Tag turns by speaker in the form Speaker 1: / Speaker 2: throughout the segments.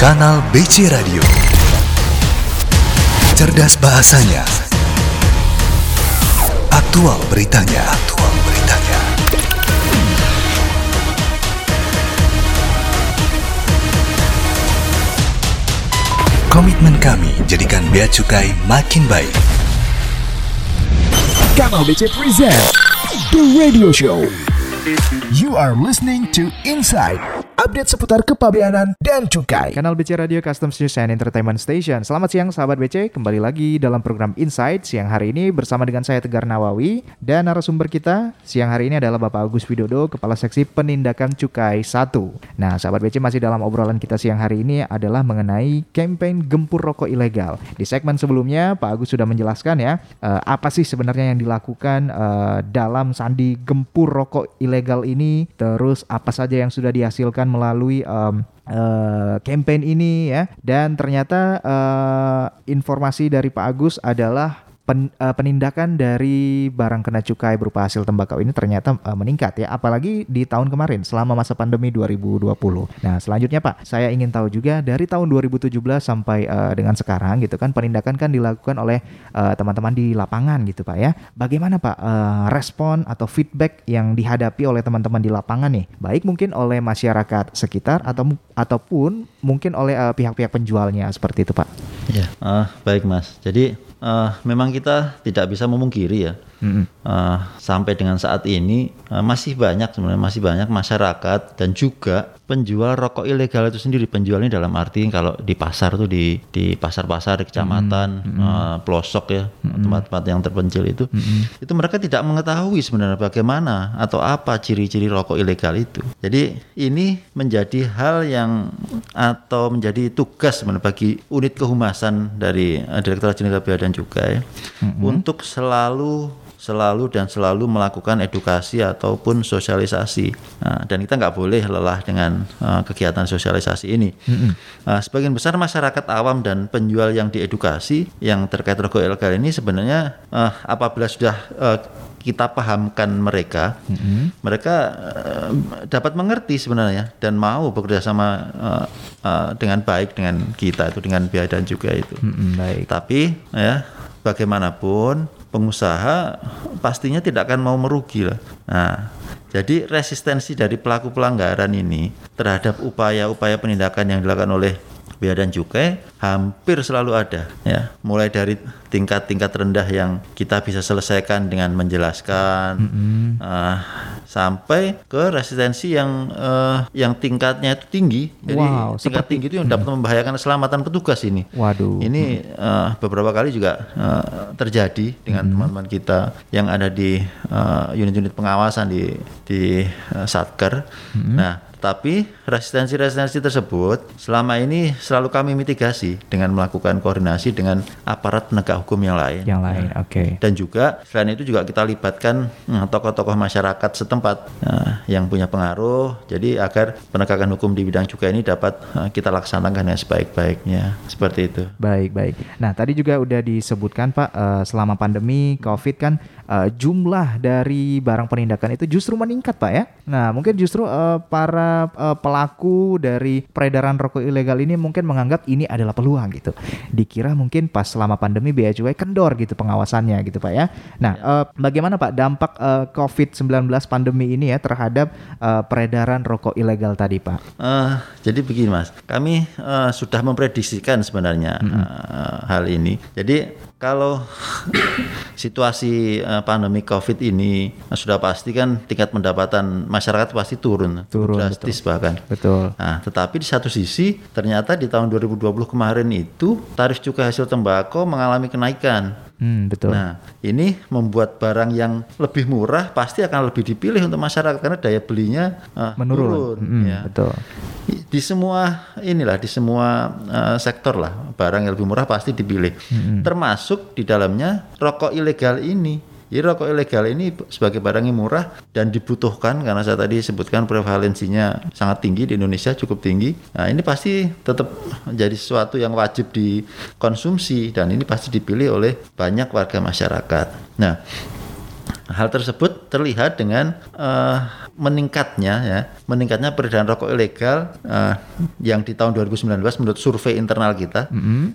Speaker 1: Kanal BC Radio. Cerdas bahasanya. Aktual beritanya. Aktual beritanya. Komitmen kami jadikan bea cukai makin baik.
Speaker 2: Kanal BC present The Radio Show. You are listening to Inside. Update seputar kepabeanan dan cukai.
Speaker 3: Kanal BC Radio Custom News and Entertainment Station. Selamat siang sahabat BC, kembali lagi dalam program Insight siang hari ini bersama dengan saya Tegar Nawawi dan narasumber kita siang hari ini adalah Bapak Agus Widodo, Kepala Seksi Penindakan Cukai 1. Nah, sahabat BC masih dalam obrolan kita siang hari ini adalah mengenai campaign gempur rokok ilegal. Di segmen sebelumnya Pak Agus sudah menjelaskan ya eh, apa sih sebenarnya yang dilakukan eh, dalam sandi gempur rokok ilegal ini, terus apa saja yang sudah dihasilkan melalui um, uh, campaign ini ya. Dan ternyata uh, informasi dari Pak Agus adalah pen, uh, penindakan dari barang kena cukai berupa hasil tembakau ini ternyata uh, meningkat ya apalagi di tahun kemarin selama masa pandemi 2020. Nah, selanjutnya Pak, saya ingin tahu juga dari tahun 2017 sampai uh, dengan sekarang gitu kan penindakan kan dilakukan oleh uh, teman-teman di lapangan gitu Pak ya. Bagaimana Pak uh, respon atau feedback yang dihadapi oleh teman-teman di lapangan nih? Baik mungkin oleh masyarakat sekitar atau ataupun mungkin oleh uh, pihak-pihak penjualnya seperti itu Pak.
Speaker 4: Ya, uh, baik Mas. Jadi uh, memang kita tidak bisa memungkiri ya mm-hmm. uh, sampai dengan saat ini uh, masih banyak sebenarnya masih banyak masyarakat dan juga penjual rokok ilegal itu sendiri penjualnya dalam arti kalau di pasar tuh di di pasar-pasar di kecamatan mm-hmm. uh, pelosok ya tempat-tempat yang terpencil itu mm-hmm. itu mereka tidak mengetahui sebenarnya bagaimana atau apa ciri-ciri rokok ilegal itu jadi ini menjadi hal yang atau menjadi tugas sebenarnya bagi unit kehumasan dari uh, Direktorat Jenderal Bea dan Cukai mm-hmm. untuk selalu selalu dan selalu melakukan edukasi ataupun sosialisasi. Nah, dan kita nggak boleh lelah dengan uh, kegiatan sosialisasi ini. Mm-hmm. Uh, sebagian besar masyarakat awam dan penjual yang diedukasi yang terkait rokok ilegal ini sebenarnya uh, apabila sudah uh, kita pahamkan mereka, mm-hmm. mereka uh, dapat mengerti sebenarnya dan mau bekerja sama uh, uh, dengan baik dengan kita itu dengan biaya dan juga itu. Mm-hmm, baik. Tapi ya bagaimanapun pengusaha pastinya tidak akan mau merugi lah. Nah, jadi resistensi dari pelaku pelanggaran ini terhadap upaya-upaya penindakan yang dilakukan oleh bea dan cukai hampir selalu ada ya mulai dari tingkat-tingkat rendah yang kita bisa selesaikan dengan menjelaskan mm -hmm. uh, sampai ke resistensi yang uh, yang tingkatnya itu tinggi jadi wow, tingkat seperti, tinggi itu yang dapat hmm. membahayakan keselamatan petugas ini waduh ini uh, beberapa kali juga uh, terjadi dengan teman-teman -hmm. kita yang ada di unit-unit uh, pengawasan di di uh, satker -hmm. nah tapi resistensi-resistensi tersebut selama ini selalu kami mitigasi dengan melakukan koordinasi dengan aparat penegak hukum yang lain.
Speaker 3: Yang lain, nah, oke. Okay.
Speaker 4: Dan juga selain itu juga kita libatkan hmm, tokoh-tokoh masyarakat setempat nah, yang punya pengaruh. Jadi agar penegakan hukum di bidang cukai ini dapat uh, kita laksanakan yang sebaik-baiknya. Seperti itu.
Speaker 3: Baik, baik. Nah tadi juga udah disebutkan Pak uh, selama pandemi COVID kan uh, jumlah dari barang penindakan itu justru meningkat Pak ya. Nah mungkin justru uh, para uh, pelaku dari peredaran rokok ilegal ini mungkin menganggap ini adalah peluang gitu. Dikira mungkin pas selama pandemi Bea Cukai kendor gitu pengawasannya gitu Pak ya. Nah, uh, bagaimana Pak dampak uh, COVID-19 pandemi ini ya terhadap uh, peredaran rokok ilegal tadi Pak?
Speaker 4: Uh, jadi begini Mas, kami uh, sudah memprediksikan sebenarnya mm -hmm. uh, hal ini. Jadi kalau situasi uh, pandemi COVID ini uh, sudah pasti kan tingkat pendapatan masyarakat pasti turun, turun drastis betul. bahkan.
Speaker 3: Betul.
Speaker 4: Nah, tetapi di satu sisi ternyata di tahun 2020 kemarin itu tarif cukai hasil tembakau mengalami kenaikan.
Speaker 3: Hmm, betul.
Speaker 4: Nah, ini membuat barang yang lebih murah pasti akan lebih dipilih untuk masyarakat karena daya belinya uh, menurun. Turun,
Speaker 3: hmm, ya. Betul.
Speaker 4: Di semua inilah di semua uh, sektor lah barang yang lebih murah pasti dipilih. Hmm. Termasuk di dalamnya rokok ilegal ini. Jadi rokok ilegal ini sebagai barang yang murah dan dibutuhkan karena saya tadi sebutkan prevalensinya sangat tinggi di Indonesia cukup tinggi. Nah ini pasti tetap menjadi sesuatu yang wajib dikonsumsi dan ini pasti dipilih oleh banyak warga masyarakat. Nah hal tersebut terlihat dengan eh, meningkatnya ya, meningkatnya peredaran rokok ilegal eh, yang di tahun 2019 menurut survei internal kita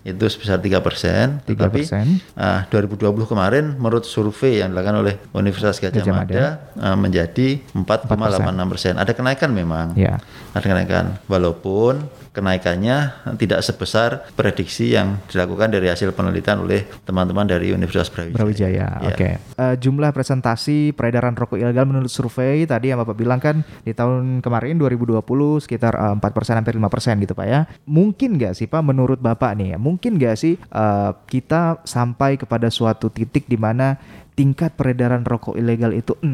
Speaker 4: itu sebesar 3 persen. Tetapi
Speaker 3: 3%.
Speaker 4: eh, 2020 kemarin menurut survei yang dilakukan oleh Universitas Gajah,
Speaker 3: Gajah
Speaker 4: Mada eh, menjadi 4,86 persen. Ada kenaikan memang.
Speaker 3: Ya.
Speaker 4: Ada kenaikan, walaupun kenaikannya tidak sebesar prediksi yang dilakukan dari hasil penelitian oleh teman-teman dari Universitas Brawijaya.
Speaker 3: Brawijaya,
Speaker 4: Ya.
Speaker 3: oke. Eh, jumlah presentasi peredaran rokok ilegal menurut survei tadi yang Bapak bilang kan di tahun kemarin 2020 sekitar eh, 4% hampir 5% gitu Pak ya. Mungkin nggak sih Pak menurut Bapak nih ya, mungkin nggak sih eh, kita sampai kepada suatu titik di mana tingkat peredaran rokok ilegal itu 0%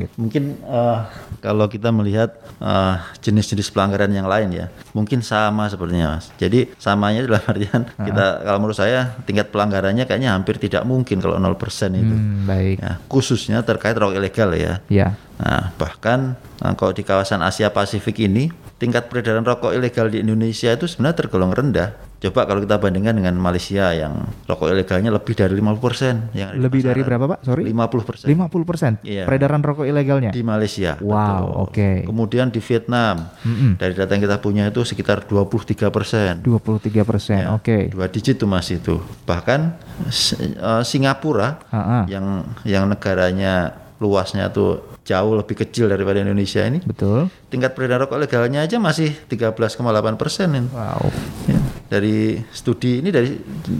Speaker 3: gitu.
Speaker 4: Mungkin eh, kalau kita melihat eh, jenis-jenis pelanggaran yang lain ya, mungkin sama sepertinya mas. Jadi samanya dalam artian kita kalau menurut saya tingkat pelanggarannya kayaknya hampir tidak mungkin kalau 0% itu.
Speaker 3: Hmm, baik.
Speaker 4: Ya, khususnya terkait rokok ilegal ya.
Speaker 3: Ya.
Speaker 4: Nah, bahkan eh, kalau di kawasan Asia Pasifik ini tingkat peredaran rokok ilegal di Indonesia itu sebenarnya tergolong rendah. Coba kalau kita bandingkan dengan Malaysia yang rokok ilegalnya lebih dari 50% yang ada di
Speaker 3: Lebih dari berapa Pak? Sorry.
Speaker 4: 50%.
Speaker 3: 50%
Speaker 4: Iya.
Speaker 3: peredaran rokok ilegalnya.
Speaker 4: di Malaysia.
Speaker 3: Wow, oke.
Speaker 4: Kemudian di Vietnam, dari data yang kita punya itu sekitar 23 persen.
Speaker 3: 23 persen,
Speaker 4: Ya,
Speaker 3: oke.
Speaker 4: Dua digit tuh mas itu. Bahkan eh, Singapura
Speaker 3: Ah, ah.
Speaker 4: yang yang negaranya luasnya tuh jauh lebih kecil daripada Indonesia ini,
Speaker 3: Betul.
Speaker 4: tingkat peredaran rokok legalnya aja masih 13,8 persen.
Speaker 3: Wow.
Speaker 4: Ya, dari studi ini dari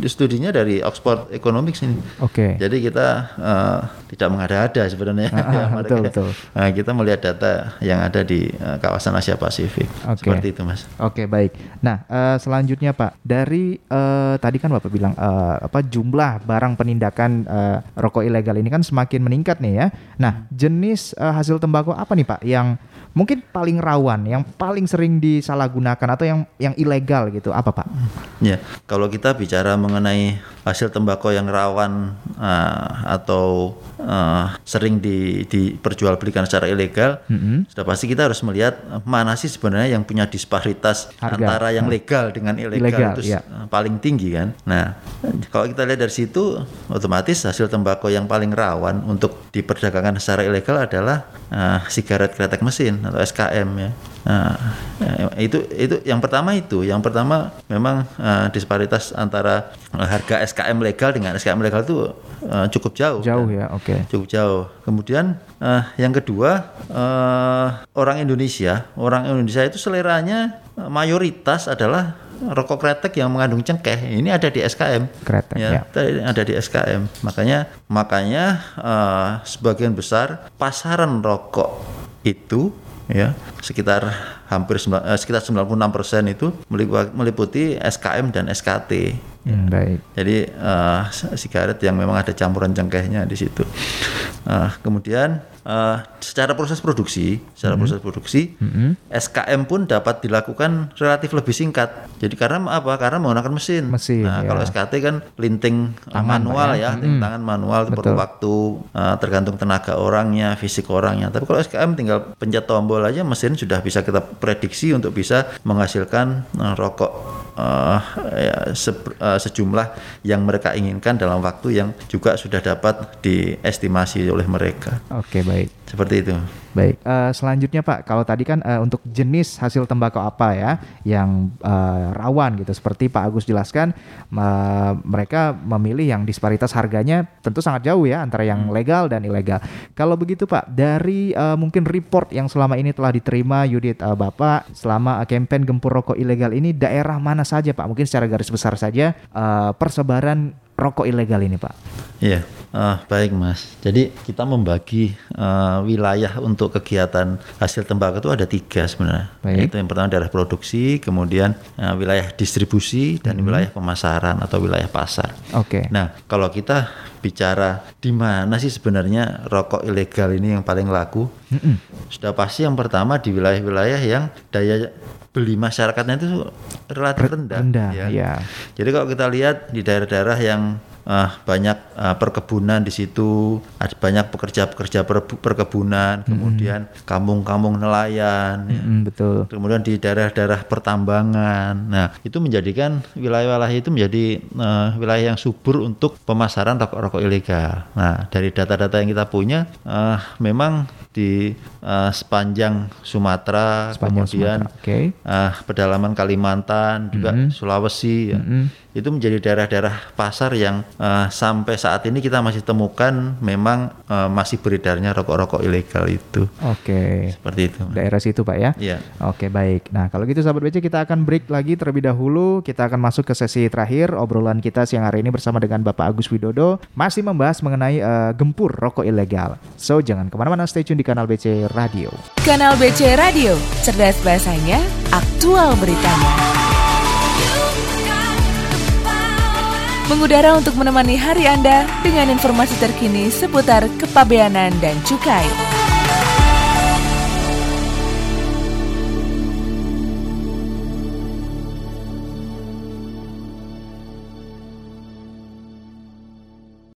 Speaker 4: studinya dari Oxford Economics ini.
Speaker 3: Oke.
Speaker 4: Jadi kita eh, tidak mengada-ada sebenarnya.
Speaker 3: Ah,
Speaker 4: Ya,
Speaker 3: betul,
Speaker 4: mereka-
Speaker 3: betul.
Speaker 4: Nah, kita melihat data yang ada di eh, kawasan Asia Pasifik.
Speaker 3: Oke.
Speaker 4: Seperti itu, Mas.
Speaker 3: Oke baik. Nah eh, selanjutnya Pak dari eh, tadi kan Bapak bilang eh, apa jumlah barang penindakan eh, rokok ilegal ini kan semakin meningkat nih ya. Nah jenis eh, hasil tembakau apa nih Pak yang mungkin paling rawan, yang paling sering disalahgunakan atau yang yang ilegal gitu apa Pak?
Speaker 4: Ya, kalau kita bicara mengenai hasil tembakau yang rawan eh, atau eh, sering di, diperjualbelikan secara ilegal,
Speaker 3: Mm-mm.
Speaker 4: sudah pasti kita harus melihat mana sih sebenarnya yang punya disparitas
Speaker 3: Harga.
Speaker 4: antara yang legal dengan ilegal,
Speaker 3: Ilegal,
Speaker 4: itu
Speaker 3: iya.
Speaker 4: eh, paling tinggi kan. Nah, kalau kita lihat dari situ, otomatis hasil tembakau yang paling rawan untuk diperdagangkan secara ilegal adalah eh, sigaret kretek mesin atau SKM ya. Nah, eh, itu itu yang pertama itu, yang pertama memang eh, disparitas antara eh, harga SKM legal dengan SKM legal itu eh, cukup jauh.
Speaker 3: Jauh
Speaker 4: kan?
Speaker 3: ya, oke.
Speaker 4: cukup jauh. Kemudian eh, yang kedua eh, orang Indonesia, orang Indonesia itu seleranya mayoritas adalah rokok kretek yang mengandung cengkeh. Ini ada di SKM.
Speaker 3: Kretek, ya.
Speaker 4: tadi ada di SKM. Makanya makanya eh, sebagian besar pasaran rokok itu ya sekitar hampir sembilan- eh, sekitar 96% itu melipu- meliputi SKM dan SKT.
Speaker 3: Hmm, baik.
Speaker 4: Jadi eh, sigaret yang memang ada campuran cengkehnya di situ. Eh, kemudian eh, secara proses produksi, secara proses produksi, SKM pun dapat dilakukan relatif lebih singkat. Jadi karena apa? Karena menggunakan mesin.
Speaker 3: Mesin,
Speaker 4: Nah,
Speaker 3: ya.
Speaker 4: kalau SKT kan linting eh,
Speaker 3: Tangan,
Speaker 4: manual
Speaker 3: ya.
Speaker 4: ya, linting tangan manual itu perlu waktu eh, tergantung tenaga orangnya, fisik orangnya. Tapi kalau SKM tinggal pencet tombol aja mesin sudah bisa kita prediksi untuk bisa menghasilkan eh, rokok eh, ya, se- eh, sejumlah yang mereka inginkan dalam waktu yang juga sudah dapat diestimasi oleh mereka.
Speaker 3: Oke baik.
Speaker 4: Seperti itu.
Speaker 3: Baik, eh, selanjutnya Pak, kalau tadi kan eh, untuk jenis hasil tembakau apa ya yang eh, rawan gitu, seperti Pak Agus jelaskan, eh, mereka memilih yang disparitas harganya tentu sangat jauh ya antara yang legal dan ilegal. Kalau begitu Pak, dari eh, mungkin report yang selama ini telah diterima Yudit eh, Bapak selama campaign gempur rokok ilegal ini, daerah mana saja Pak? Mungkin secara garis besar saja eh, persebaran rokok ilegal ini Pak.
Speaker 4: Iya, eh, baik Mas. Jadi kita membagi eh, wilayah untuk kegiatan hasil tembakau itu ada tiga sebenarnya.
Speaker 3: Baik.
Speaker 4: Yaitu yang pertama daerah produksi, kemudian eh, wilayah distribusi dan wilayah pemasaran atau wilayah pasar.
Speaker 3: Oke.
Speaker 4: Nah, kalau kita bicara di mana sih sebenarnya rokok ilegal ini yang paling laku, sudah pasti yang pertama di wilayah-wilayah yang daya beli masyarakatnya itu relatif rendah.
Speaker 3: rendah,
Speaker 4: ya.
Speaker 3: ya.
Speaker 4: Jadi kalau kita lihat di daerah-daerah yang uh, banyak uh, perkebunan di situ, ada banyak pekerja-pekerja per- perkebunan, kemudian kampung-kampung nelayan, ya.
Speaker 3: Mm, betul.
Speaker 4: kemudian di daerah-daerah pertambangan. Nah, itu menjadikan wilayah-wilayah itu menjadi uh, wilayah yang subur untuk pemasaran rokok-rokok ilegal. Nah, dari data-data yang kita punya, uh, memang di uh, sepanjang Sumatera,
Speaker 3: Sepanjang
Speaker 4: kemudian
Speaker 3: Sumatera, oke.
Speaker 4: uh, pedalaman Kalimantan, juga Sulawesi, ya. Itu menjadi daerah-daerah pasar yang uh, sampai saat ini kita masih temukan memang uh, masih beredarnya rokok-rokok ilegal itu.
Speaker 3: Oke.
Speaker 4: Seperti itu.
Speaker 3: Daerah situ Pak ya.
Speaker 4: Iya.
Speaker 3: Oke baik. Nah kalau gitu sahabat BC kita akan break lagi terlebih dahulu. Kita akan masuk ke sesi terakhir obrolan kita siang hari ini bersama dengan Bapak Agus Widodo masih membahas mengenai eh, gempur rokok ilegal. So jangan ke mana-mana stay tune di kanal BC Radio.
Speaker 5: Kanal BC Radio, cerdas bahasanya, aktual beritanya. Mengudara untuk menemani hari Anda dengan informasi terkini seputar kepabeanan dan cukai.